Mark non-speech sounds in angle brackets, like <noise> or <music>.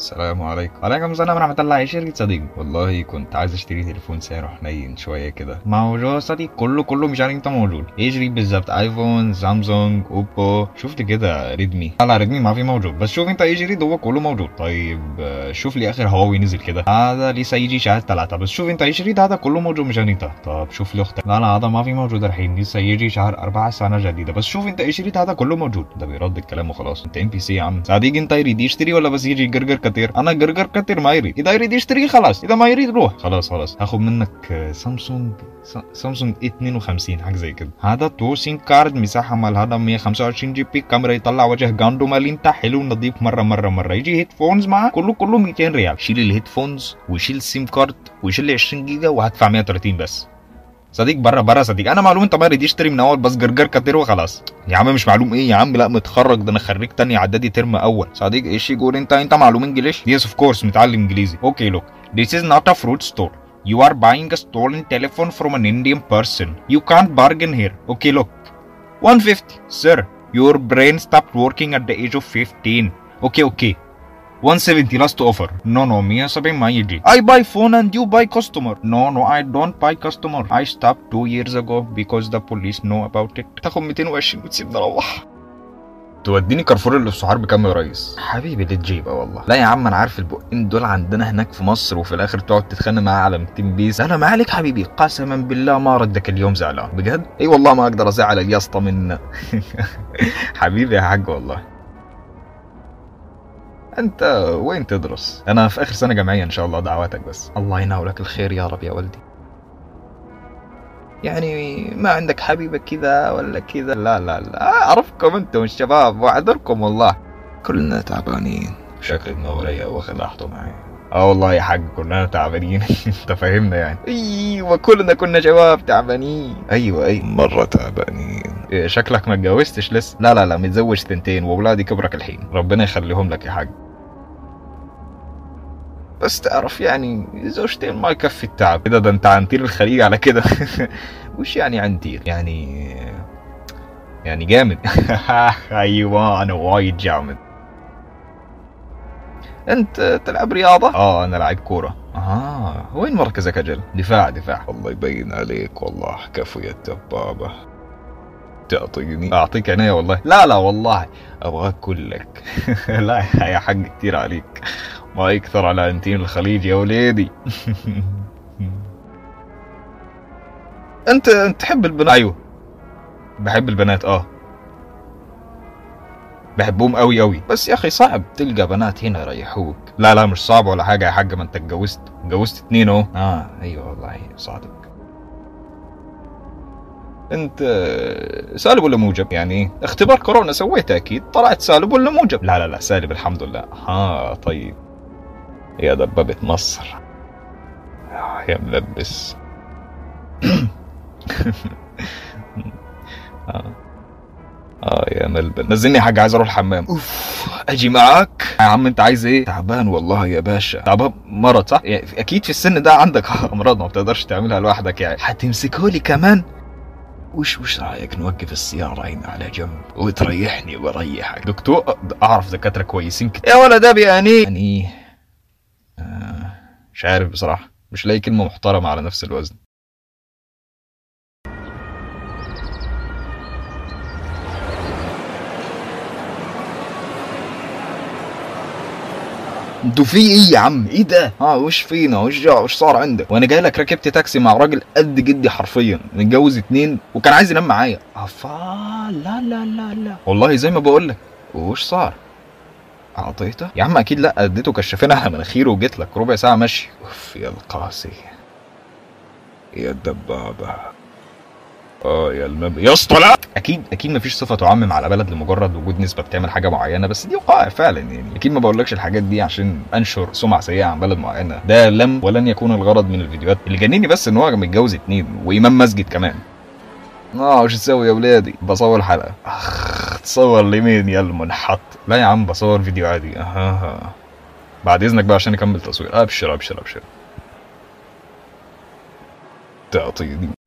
السلام عليكم. وعليكم السلام ورحمة الله. يا شركة صديق. والله كنت عايز اشتري تليفون سعره حنين شوية كده. موجود صديق كله كله مش عارف انت موجود. يشري بالظبط؟ iPhone Samsung Oppo شفت كده Redmi لا Redmi ما في موجود. بس شوف انت يجري ده هو كله موجود. طيب شوف لي آخر هواوي نزل كده. هذا لسه يجي شهر ثلاثة بس شوف انت يشري ده هذا كله موجود مش انت. طب شوف لي أختك. لا لا هذا ما في موجود الحين. لسه يجي شهر أربعة سنة جديدة. بس شوف انت يشري ده هذا كله موجود. ده بيرد الكلام وخلاص. انت MBC يا عم. صديق انت يريد يشتري ولا بس يجي جرجر كتير. أنا جرجر كتير ما يريد. إذا يريد يشتري خلاص. إذا ما يريد روح. خلاص خلاص. هاخد منك سامسونج سامسونج 52 حاجة زي كده. هذا two SIM card مساحة مال هذا 125 GB كاميرا يطلع وجه جاندو مال انت حلو نظيف مرة مرة مرة. يجي headphones معاه كله كله 200 ريال. شيل ال headphones وشيل ال SIM card وشيل لي 20 جيجا وهدفع 130 بس. صديق برا برا صديق. أنا معلوم أنت ما ريد يشتري من أول بس جرجر كتير وخلاص. يا عم مش معلوم إيه يا عم؟ لا متخرج ده أنا خريج تاني إعدادي ترم أول. صديق إيش يقول؟ أنت أنت معلوم English؟ yes of course متعلم إنجليزي. okay look this is not a fruit store. You are buying a stolen telephone from an Indian person. You can't bargain here. Okay look. 150 sir your brain stopped working at the age of 15 okay okay. 170 last offer. No no 170 ما يجي I buy phone and you buy customer. No no I don't buy customer. I stopped two years ago because the police know about it. تاخد 220 وتسيبني أروح توديني كارفور سحار بكام يا ريس حبيبي اللي تجيبه والله. لا يا عم أنا عارف البقين دول عندنا هناك في مصر وفي الآخر تقعد تتخانق معاه على 200 بيس أنا ما عليك حبيبي؟ قسما بالله ما ردك اليوم زعلان. بجد؟ أي والله ما أقدر أزعل الياسطه من <laughs> حبيبي يا حاج والله. أنت وين تدرس؟ أنا في آخر سنة جامعية إن شاء الله دعواتك بس. الله يناولك الخير يا رب يا ولدي يعني ما عندك حبيبة كذا ولا كذا؟ لا لا لا. أعرفكم أنتم الشباب وأعذركم والله. كلنا تعبانين. شكلك واخد راحته معي. آه والله يا حاج كلنا تعبانين. <laughs> أنت فاهمنا يعني. أيوه كلنا كنا شباب تعبانين. أيوه أيوه. مرة تعبانين. شكلك ما اتجوزتش لسه. لا لا لا متزوج سنتين وأولادي كبرك الحين. ربنا يخليهم لك يا حاج. بس تعرف يعني زوجتين ما يكفي التعب. كده ده انت عنتير الخليج على كده. <laughs> وش يعني عنتير يعني يعني جامد. <laughs> أيوه أنا وايد جامد. أنت تلعب رياضة؟ آه أنا لعيب كورة. آه وين مركزك أجل؟ دفاع دفاع. الله يبين عليك والله كفو يا الدبابة. تعطيني أعطيك عينيا والله. لا لا والله. ابغاك كلك <laughs> لا يا حق كتير عليك. ما يكثر على انتين الخليج يا وليدي. <laughs> أنت أنت تحب البنات؟ أيوه. بحب البنات آه. بحبهم قوي قوي بس يا أخي صعب تلقى بنات هنا يريحوك. لا لا مش صعب ولا حاجة يا حاج ما أنت اتجوزت. اتجوزت اتنين أهو. آه أيوه والله صادق. انت سالب ولا موجب؟ يعني اختبار كورونا سويته أكيد طلعت سالب ولا موجب؟ لا لا لا سالب الحمد لله. ها طيب. يا دبابة مصر آه، يا ملبس. <coughs> آه. آه يا ملبن نزلني يا حاج عايز أروح الحمام. أوف. أجي معاك. يا عم أنت عايز إيه؟ تعبان والله يا باشا. تعبان مرض صح؟ يعني أكيد في السن ده عندك <laughs> أمراض ما بتقدرش تعملها لوحدك يعني. هتمسكه لي كمان. وش وش رأيك نوقف السيارة هنا على جنب؟ وتريحني وأريحك. دكتور أعرف دكاترة كويسين كتير يا ولد أبي يعني يعني آه مش عارف بصراحة. مش لاقي كلمة محترمة على نفس الوزن. أنتوا في إيه يا عم. إيه ده؟ آه وش فينا؟ وش وش صار عندك؟ وأنا جاي لك ركبت تاكسي مع راجل قد جدي حرفيا. متجوز اتنين وكان عايز ينام معايا. افا لا لا لا لا. والله زي ما بقول لك. وش صار؟ اعطيته؟ يا عم أكيد لا اديته كشافين على مناخيره وجيت لك. ربع ساعة مشي. اوف يا القاسي. يا الدبابة. آه يا المب يا اسطى لا! أكيد أكيد مفيش صفة تعمم على بلد لمجرد وجود نسبة بتعمل حاجة معينة بس دي وقائع فعلا يعني. أكيد ما بقولكش الحاجات دي عشان أنشر سمعة سيئة عن بلد معينة. ده لم ولن يكون الغرض من الفيديوهات. اللي جنني بس إن هو متجوز اتنين وإمام مسجد كمان. آه وش تسوي يا ولادي. بصور حلقة. أخ تصور لمين يا المنحط؟ لا يا عم بصور فيديو عادي. أها بعد إذنك بقى عشان أكمل تصوير. أبشر أبشر أبشر. تعطيني.